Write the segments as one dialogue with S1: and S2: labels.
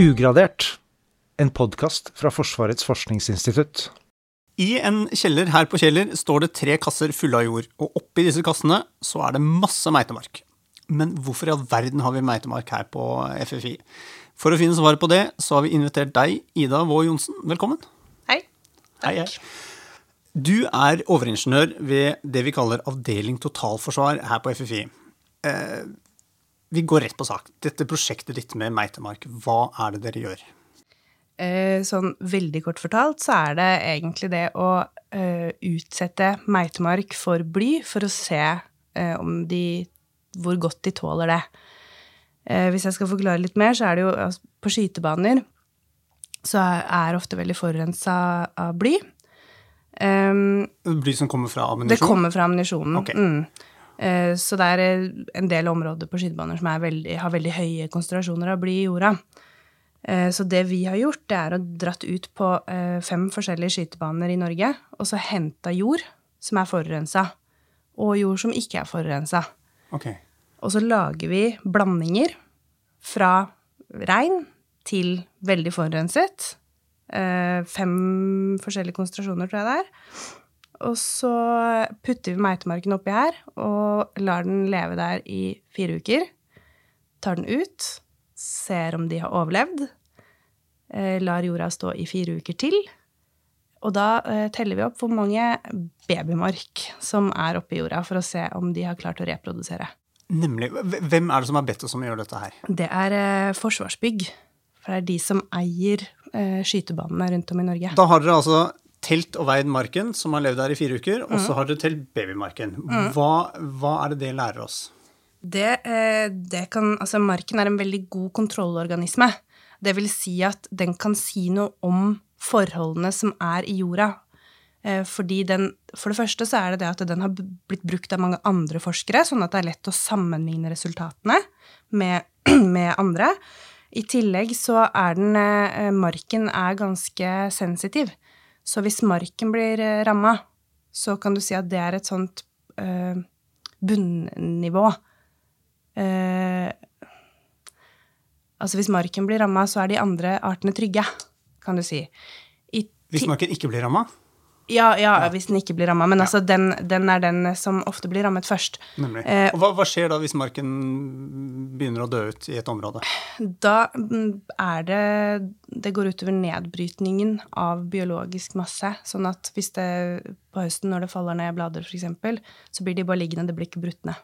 S1: Ugradert, en podkast fra Forsvarets forskningsinstitutt.
S2: I en kjeller her på Kjeller står det tre kasser fulle av jord, og oppi disse kassene så er det masse meitemark. Men hvorfor i all verden har vi meitemark her på FFI? For å finne svaret på det, så har vi invitert deg, Ida Vaa Johnsen. Velkommen.
S3: Hei.
S2: Hei, hei. Du er overingeniør ved det vi kaller Avdeling totalforsvar her på FFI. Vi går rett på sak. Dette prosjektet ditt med meitemark, hva er det dere gjør?
S3: Eh, sånn veldig kort fortalt så er det egentlig det å eh, utsette meitemark for bly for å se eh, om de hvor godt de tåler det. Hvis jeg skal forklare litt mer, så er det jo altså, på skytebaner så er ofte veldig forurensa av bly. Um,
S2: bly som kommer fra ammunisjon?
S3: Det kommer fra ammunisjonen.
S2: Okay.
S3: Mm. Uh, så det er en del områder på skytebaner som veldig, har veldig høye konsentrasjoner av bly i jorda. Uh, så det vi har gjort, det er å dratt ut på fem forskjellige skytebaner i Norge, og så henta jord som er forurensa, og jord som ikke er forurensa.
S2: Okay.
S3: Og så lager vi blandinger fra regn til veldig forurenset. Eh, fem forskjellige konsentrasjoner, tror jeg det er. Og så putter vi meitemarken oppi her og lar den leve der i fire uker. Tar den ut, ser om de har overlevd. Eh, lar jorda stå i fire uker til. Og da eh, teller vi opp hvor mange babymark som er oppi jorda, for å se om de har klart å reprodusere.
S2: Nemlig. Hvem er det som har bedt oss om å gjøre dette her?
S3: Det er eh, Forsvarsbygg. For det er de som eier skytebanene rundt om i Norge.
S2: Da har dere altså telt og veid marken, som har levd der i fire uker, og så mm. har dere telt babymarken. Mm. Hva, hva, er det det lærer oss?
S3: Det, eh, det kan Altså, marken er en veldig god kontrollorganisme. Det vil si at den kan si noe om forholdene som er i jorda. Eh, fordi den For det første så er det det at den har blitt brukt av mange andre forskere, sånn at det er lett å sammenligne resultatene med, med andre. I tillegg så er den eh, Marken er ganske sensitiv. Så hvis marken blir eh, ramma, så kan du si at det er et sånt uh, bunnivå. Uh, altså hvis marken blir ramma, så er de andre artene trygge, kan du si.
S2: Hvis marken ikke blir ramma?
S3: Ja, ja, hvis den ikke blir ramma. Men altså, den, den, er den som ofte blir rammet først.
S2: Nemlig. Eh, og hva, hva, skjer da hvis marken begynner å dø ut i et område?
S3: Da er det Det går utover nedbrytningen av biologisk masse. Sånn at hvis det på høsten, når det faller ned blader f.eks., så blir de bare liggende, det blir ikke brutt ned.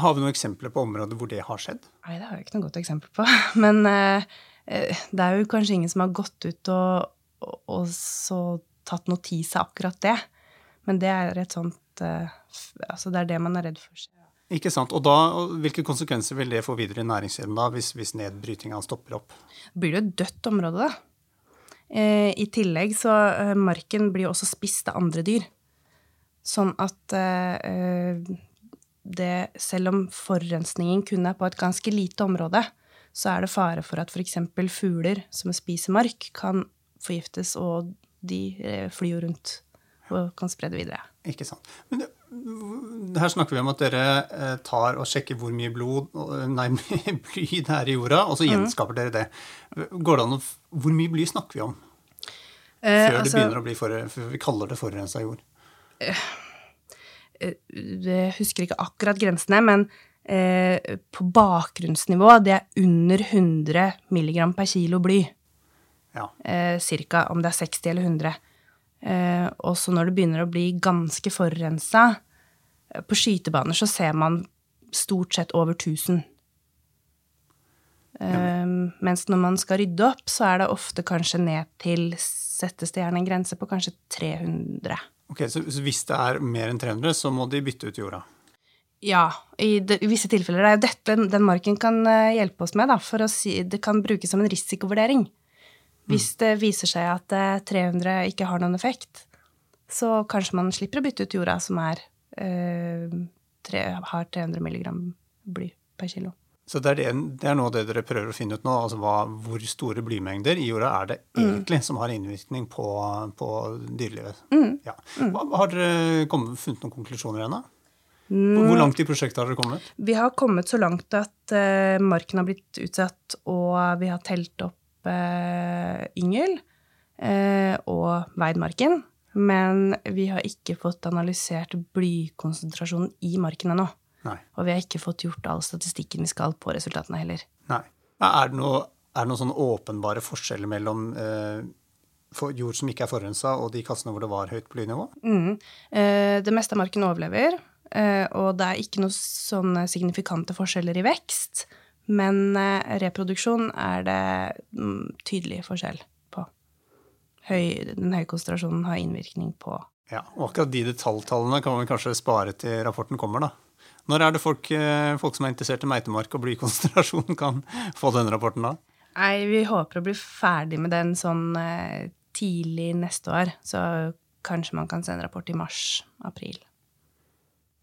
S2: Har vi noen eksempler på områder hvor det har skjedd?
S3: Nei, det har jeg ikke noe godt eksempel på. Men eh, eh det er jo kanskje ingen som har gått ut og og så tatt notis av akkurat det. Men det er et sånt uh, Altså, det er det man er redd for.
S2: Ikke sant. Og da, hvilke konsekvenser vil det få videre i næringskjeden da, hvis, hvis nedbrytinga stopper opp?
S3: Blir det et dødt område, da. Eh, I tillegg så uh, Marken blir jo også spist av andre dyr. Sånn at uh, det Selv om forurensningen kun er på et ganske lite område, så er det fare for at f.eks. fugler som spiser mark, kan forgiftes, og de eh, flyr jo rundt og kan spre det videre.
S2: Ikke sant. Men det, her snakker vi om at dere eh, tar og sjekker hvor mye blod, nei, bly det er i jorda, og så gjenskaper gjenskaper dere det. Går det an å Hvor mye bly snakker vi om? Eh, før eh, altså, det begynner å bli for, for vi kaller det forurensa jord?
S3: Eh, jeg husker ikke akkurat grensene, men eh, på bakgrunnsnivå det er under 100 mg per kilo bly. Ja. Eh, cirka, om det er 60 eller 100. Eh, og så når det begynner å bli ganske forurensa eh, På skytebaner så ser man stort sett over 1000. Eh, mens når man skal rydde opp, så er det ofte kanskje ned til Settes det gjerne en grense på kanskje 300.
S2: Ok, Så, så hvis det er mer enn 300, så må de bytte ut jorda?
S3: Ja, i, de, i, visse tilfeller. Det er jo dette den marken kan uh, hjelpe oss med. Da, for å si, det kan brukes som en risikovurdering. Hvis det viser seg at 300 eh, ikke har noen effekt, så kanskje man slipper å bytte ut jorda som er, øh, tre, har 300 milligram bly per kilo.
S2: Så det er, det, det er, noe av det dere prøver å finne ut nå? altså hva, Hvor store blymengder i jorda er det mm. egentlig mm. som har innvirkning på, på dyrelivet? Mm. Ja. Hva, Har dere kommet, funnet noen konklusjoner ennå? Hvor langt i prosjektet har dere kommet?
S3: Vi har kommet så langt at uh, marken har blitt utsatt, og vi har telt opp yngel uh, og Veidmarken. Men vi har ikke fått analysert blykonsentrasjonen i marken ennå. Og vi har ikke fått gjort all statistikken vi skal på resultatene heller.
S2: Nei. Er det noe, sånn noen åpenbare forskjeller mellom for jord som ikke er forurensa, og de kassene hvor det var høyt blynivå?
S3: Mm. det meste av marken overlever. Eh, og det er ikke noen sånne signifikante forskjeller i vekst, men eh, reproduksjon er det mm, tydelig forskjell på. Høy, den høye konsentrasjonen har innvirkning på
S2: Ja, og akkurat de detaljtallene kan vi kanskje spare til rapporten kommer, da. Når er det folk, eh, folk som er interessert i meitemark og blykonsentrasjon, kan få den rapporten da?
S3: Nei, vi håper å bli ferdig med den sånn tidlig neste år. Så kanskje man kan sende rapport i mars-april.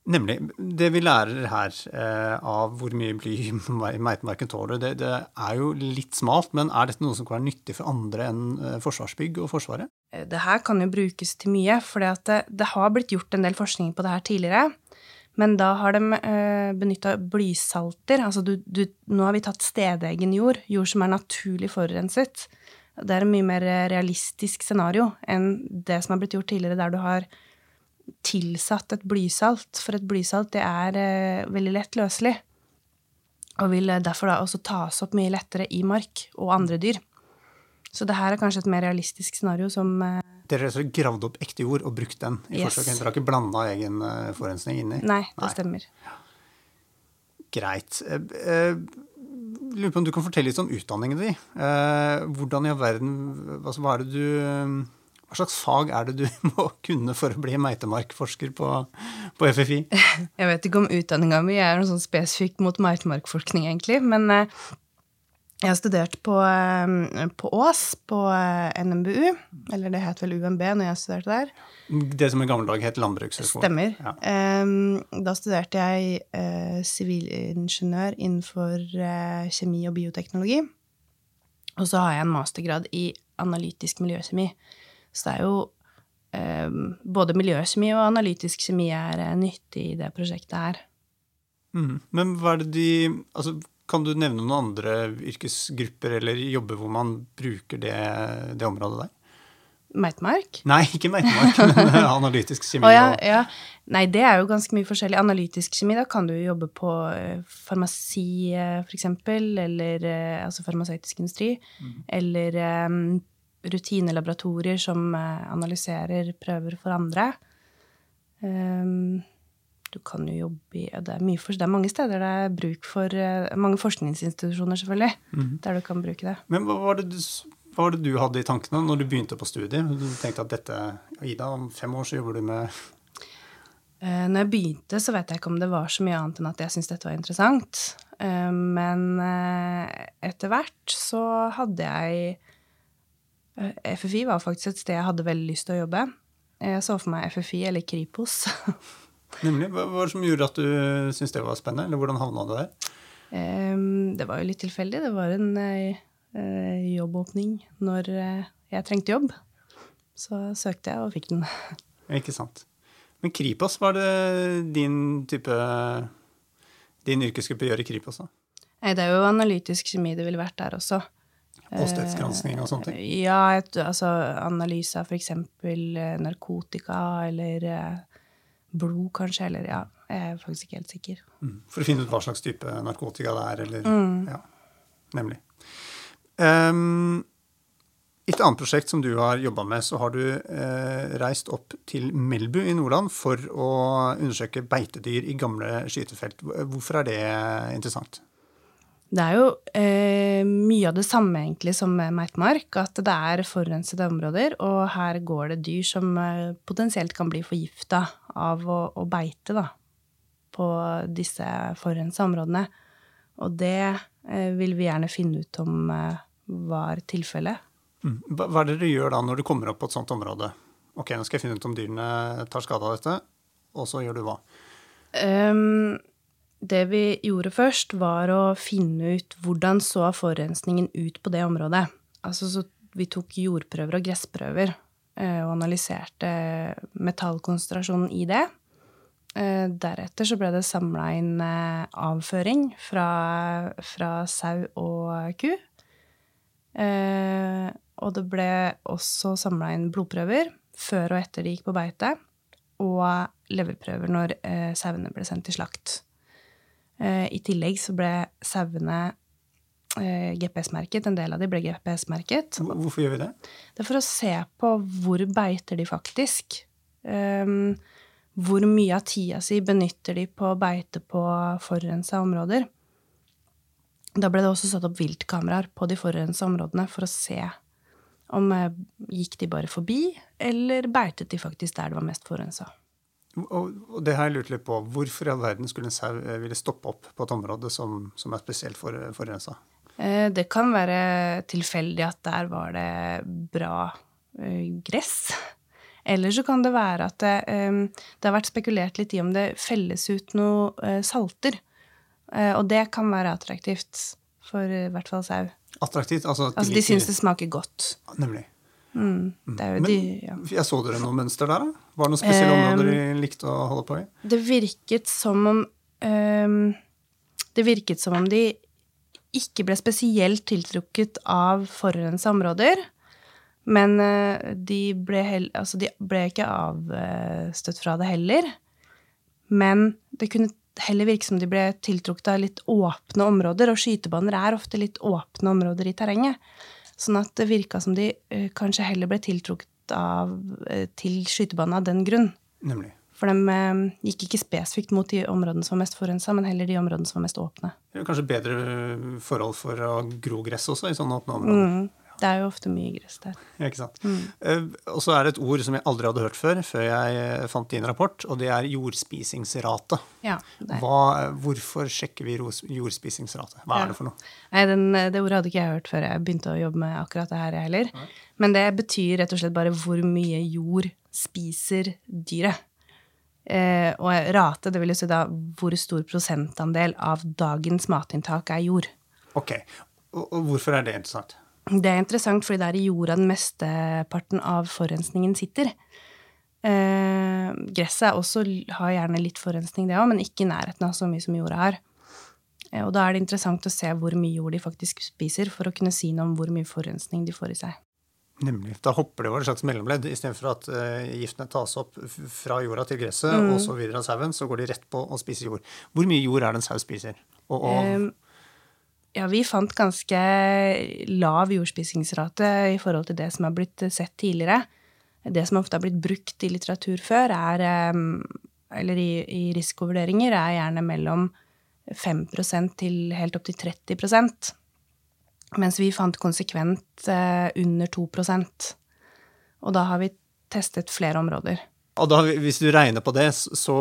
S2: Nemlig. Det vi lærer her eh, av hvor mye bly meitemarken tåler, det, det, er jo litt smalt, men er dette noe som kan være nyttig for andre enn eh, Forsvarsbygg og Forsvaret?
S3: Eh, det her kan jo brukes til mye, for det, det, har blitt gjort en del forskning på det her tidligere. Men da har de eh, benytta blysalter. Altså du, du, nå har vi tatt stedegen jord, jord som er naturlig forurenset. Det er en mye mer realistisk scenario enn det som har blitt gjort tidligere, der du har tilsatt et blysalt, for et blysalt det er eh, veldig lett løselig. Og vil eh, derfor da også tas opp mye lettere i mark og andre dyr. Så det her er kanskje et mer realistisk scenario som eh,
S2: Dere har gravd opp ekte jord og brukt den i yes. forsøket? Dere har ikke blanda egen forurensning inni?
S3: Nei, det Nei. stemmer.
S2: Greit. Lurer på om du kan fortelle litt om utdanningen din. Hvordan i all verden altså, Hva er det du hva slags fag er det du må kunne for å bli meitemarkforsker på, på FFI?
S3: Jeg vet ikke om utdanninga mi er noe sånn spesifikt mot meitemarkforskning, egentlig. Men eh, jeg har studert på, eh, på Ås, på eh, NMBU. Eller det het vel UMB når jeg studerte der.
S2: Det som i gamle dager het Landbrukshøgskolen?
S3: Stemmer. Ja. Da studerte jeg sivilingeniør innenfor kjemi og bioteknologi. Og så har jeg en mastergrad i analytisk miljøkjemi. Så det er jo eh, Både miljøkjemi og analytisk kjemi er eh, nyttig i det prosjektet her.
S2: Mm. Men hva er det de Altså, kan du nevne noen andre yrkesgrupper eller jobber hvor man bruker det, det området der?
S3: Meitmark?
S2: Nei, ikke meitmark, men analytisk kjemi.
S3: Oh, ja, ja. Nei, det er jo ganske mye forskjellig. Analytisk kjemi, da kan du jobbe på eh, farmasi, f.eks., eller altså farmasøytisk industri, mm. eller um, rutinelaboratorier som eh, analyserer prøver for andre. Um, du kan jo jobbe i det er, for, det er, mange steder det er bruk for uh, Mange forskningsinstitusjoner, selvfølgelig, mm. der du kan bruke det.
S2: Men hva var det, du, hva var det, du, hadde i tankene når du begynte på studiet? Du tenkte at dette Ida, om fem år så jobber du med
S3: uh, Når jeg begynte, så vet jeg ikke om det var så mye annet enn at jeg syntes dette var interessant. Uh, men etter hvert så hadde jeg Eh, FFI var faktisk et sted jeg hadde veldig lyst til å jobbe. Jeg så for meg FFI eller Kripos.
S2: Nemlig. Hva var det som gjorde at du syntes det var spennende, eller hvordan havna du der?
S3: Det var jo litt tilfeldig. Det var en eh, jobbåpning når eh, jeg trengte jobb. Så søkte jeg og fikk den.
S2: Ikke sant. Men Kripos, var det din type Din yrkesgruppe gjør i Kripos, da?
S3: Nei, det er jo analytisk kjemi det ville vært der også.
S2: Åstedsgransking og sånne ting?
S3: Eh, ja, et, altså analyse av f.eks. Eh, narkotika eller eh, blod, kanskje. Eller ja, jeg er faktisk ikke helt sikker.
S2: Mm. For å finne ut hva slags type narkotika det er, eller mm. Ja, nemlig. Um, I et annet prosjekt som du har jobba med, så har du eh, reist opp til Melbu i Nordland for å undersøke beitedyr i gamle skytefelt. Hvorfor er det interessant?
S3: Det er jo eh, mye av det samme egentlig som med Meitmark, at det er forurensede områder, og her går det dyr som eh, potensielt kan bli forgifta av å, å, beite da, på disse forurensa områdene. Og det eh, vil vi gjerne finne ut om eh, var tilfellet.
S2: Mm. Hva er det dere gjør da når du kommer opp på et sånt område? Ok, nå skal jeg finne ut om dyrene tar skade av dette, og så gjør du hva? Um,
S3: det vi gjorde først, var å finne ut hvordan så forurensningen ut på det området. Altså så vi tok jordprøver og gressprøver eh, og analyserte metallkonsentrasjonen i det. Eh, deretter så ble det samla inn eh, avføring fra, fra sau og ku. Og det ble også samla inn blodprøver før og etter de gikk på beite, og leverprøver når sauene ble sendt til slakt. Eh, I tillegg så ble sauene eh, GPS-merket. En del av de ble GPS-merket.
S2: Hvorfor gjør vi det?
S3: Det er for å se på hvor beiter de faktisk. Um, hvor mye av tida si benytter de på å beite på forurensa områder. Da ble det også satt opp viltkameraer på de forurensa områdene for å se om eh, gikk de bare forbi, eller beitet de faktisk der det var mest forurensa.
S2: Og, det har jeg lurt litt på. Hvorfor i all verden skulle en sau eh, ville stoppe opp på et område som, som er spesielt for, forurensa?
S3: Eh, Det kan være tilfeldig at der var det bra eh, gress. Eller så kan det være at det, det har vært spekulert litt i om det felles ut noe salter. Og det kan være attraktivt for i hvert fall sau.
S2: Attraktivt? Altså, at
S3: Altså de syns det smaker godt.
S2: Nemlig.
S3: Mm. Jo
S2: Men
S3: de, ja.
S2: jeg så dere noe mønster der, da? Var det noen spesielle
S3: Um,
S2: områder de likte å holde på i?
S3: Det virket som om um, Det virket som om de ikke ble spesielt tiltrukket av forurensa områder. Men uh, de ble, hel, altså de ble ikke avstøtt fra det heller. Men det kunne heller virke som de ble tiltrukket av litt åpne områder, og skytebaner er ofte litt åpne områder i terrenget. Sånn at det virka som de eh, kanskje heller ble tiltrukket av, eh, til skytebanen av den grunn.
S2: Nemlig.
S3: For de eh, gikk ikke spesifikt mot de områdene som var mest forurensa, men heller de områdene som var mest åpne.
S2: Kanskje bedre forhold for å gro gress også i sånne åpne områder.
S3: Mm. Det er jo ofte mye gress der.
S2: Ja, ikke sant? Eh, og så er det et ord som jeg aldri hadde hørt før, før jeg eh, fant din rapport, og det er jordspisingsrate.
S3: Ja, det.
S2: Hva, hvorfor sjekker vi jordspisingsrate? Hva
S3: Ja.
S2: er det for noe?
S3: Nei, den, det ordet hadde ikke jeg hørt før jeg begynte å jobbe med akkurat det her, jeg heller. Men det betyr rett og slett bare hvor mye jord spiser dyret. Eh, og rate, det vil jo si da hvor stor prosentandel av dagens matinntak er jord.
S2: Ok, og, og hvorfor er det interessant?
S3: Det er interessant fordi det er i jorda den mesteparten av forurensningen sitter. Eh, gresset også, har gjerne litt forurensning, det òg, men ikke i nærheten av så mye som jorda har. Eh, og da er det interessant å se hvor mye jord de faktisk spiser, for å kunne si noe om hvor mye forurensning de får i seg.
S2: Nemlig. Da hopper det over et slags mellomledd. Istedenfor at eh, giftene tas opp fra jorda til gresset
S3: Mm.
S2: og så videre av sauen, så går de rett på å spise jord. Hvor mye jord er det en sau spiser? Og, og
S3: Eh, ja, vi fant ganske lav jordspisingsrate i forhold til det som har blitt sett tidligere. Det som ofte har blitt brukt i litteratur før, er, eller i, i risikovurderinger, er gjerne mellom 5% til helt opp til 30% Mens vi fant konsekvent eh, under 2% Og da har vi testet flere områder.
S2: Og da, hvis du regner på det, så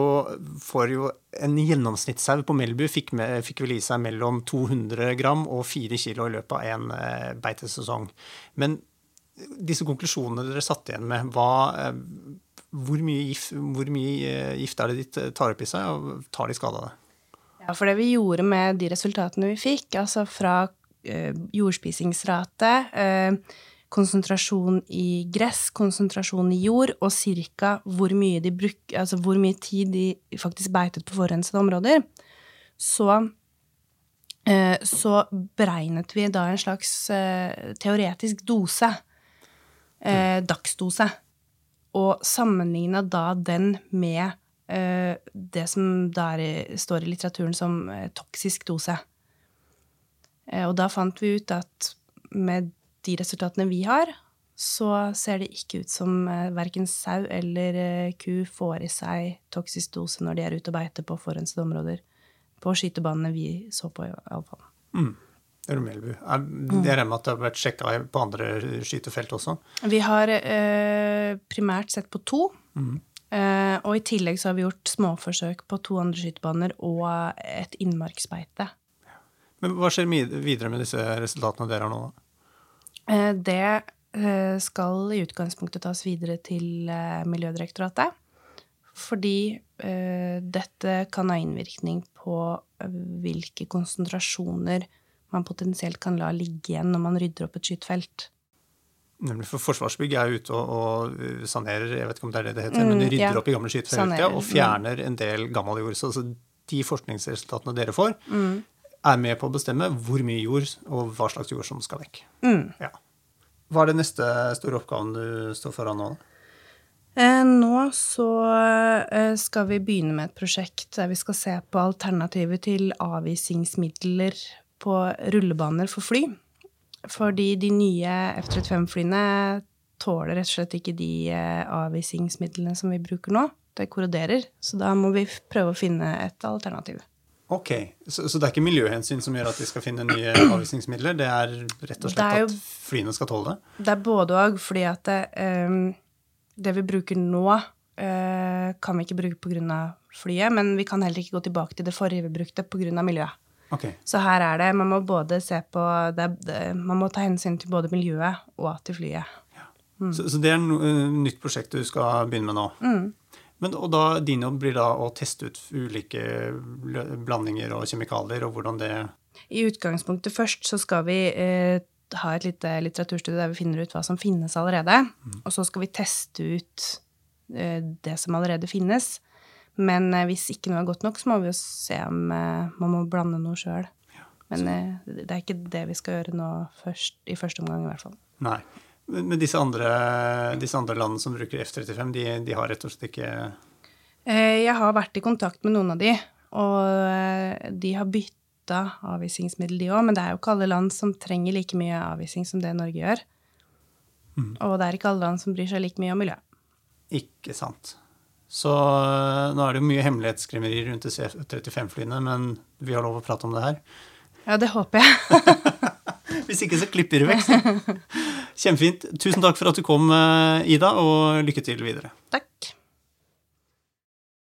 S2: får jo en gjennomsnittssau på Melbu fikk, med, fikk vel i seg mellom 200 gram og 4 kilo i løpet av en eh, beitesesong. Men disse konklusjonene dere satt igjen med, hva, eh, hvor, mye gift, hvor mye eh, gift er det ditt tar opp i seg, og tar de skade av det?
S3: Ja, for det vi gjorde med de resultatene vi fikk, altså fra jordspisingsrate, konsentrasjon i gress, konsentrasjon i jord, og cirka hvor altså hvor mye tid de faktisk beitet på forurensede områder, så, eh, så beregnet vi da en slags eh, teoretisk dose, eh, dagsdose, og sammenligna da den med det som da er, står i litteraturen som toksisk dose. Og da fant vi ut at med de resultatene vi har, så ser det ikke ut som eh, verken sau eller eh, ku får i seg toksisk dose når de er ute og beiter på forurensede områder. På skytebanene vi så på, iallfall.
S2: Det er Melbu. Er, det regner med at det har vært sjekka på andre skytefelt også?
S3: Vi har eh, primært sett på to. Eh, og i tillegg så har vi gjort småforsøk på to andre skytebaner og et innmarksbeite.
S2: Men hva skjer videre med disse resultatene dere har nå?
S3: Eh, Det eh, skal i utgangspunktet tas videre til eh, Miljødirektoratet. Fordi eh, dette kan ha innvirkning på eh, hvilke konsentrasjoner man potensielt kan la ligge igjen når man rydder opp et skytefelt.
S2: Nemlig for Forsvarsbygg er ute og, og sanerer, jeg vet ikke om det er det det heter, men de
S3: Mm,
S2: rydder
S3: ja.
S2: opp i gamle skytefelt ja, og fjerner en del gammel jord. Så altså, de forskningsresultatene dere får,
S3: Mm.
S2: Er med på å bestemme hvor mye jord og hva slags jord som skal vekk.
S3: Mm.
S2: Ja. Hva er det neste store oppgaven du står foran nå?
S3: Eh, nå så eh, skal vi begynne med et prosjekt der vi skal se på alternativer til avisingsmidler på rullebaner for fly. Fordi de nye F-35-flyene tåler rett og slett ikke de eh, avisingsmidlene som vi bruker nå. Det korroderer. Så da må vi prøve å finne et alternativ.
S2: Ok, så, så det er ikke miljøhensyn som gjør at de skal finne nye avvisningsmidler? Det er rett og slett
S3: jo-
S2: at flyene skal tåle det?
S3: Det er både òg, fordi at det, um, det vi bruker nå, uh, kan vi ikke bruke pga. flyet, men vi kan heller ikke gå tilbake til det forrige vi brukte pga. miljøet.
S2: Okay.
S3: Så her er det Man må både se på det, det, Man må ta hensyn til både miljøet og til flyet.
S2: så, så det er no, eh, nytt prosjekt du skal begynne med nå?
S3: Mm.
S2: Men, og da, din jobb blir da å teste ut ulike blandinger og kjemikalier, og hvordan det
S3: I utgangspunktet først så skal vi eh, ha et lite litteraturstudie der vi finner ut hva som finnes allerede. Og så skal vi teste ut eh, det som allerede finnes. Men eh, hvis ikke noe er godt nok, så må vi jo se om eh, man må blande noe sjøl. Men eh, det er ikke det vi skal gjøre nå først, i første omgang, i hvert fall.
S2: Nei. Men disse andre, disse andre landene som bruker F-35, de, de har rett og slett ikke
S3: Eh, Jeg har vært i kontakt med noen av de, og eh, de har bytta avvisningsmiddel de òg, men det er jo ikke alle land som trenger like mye avvising som det Norge gjør. Og det er ikke alle land som bryr seg like mye om miljø.
S2: Ikke sant. Så øh, nå er det jo mye hemmelighetskremmeri rundt disse F-35-flyene, men vi har lov å prate om det her.
S3: Ja, det håper jeg.
S2: Hvis ikke, så klipper du vekk. Kjempefint. Tusen takk for at du kom, øh, Ida, og lykke til videre.
S3: Takk.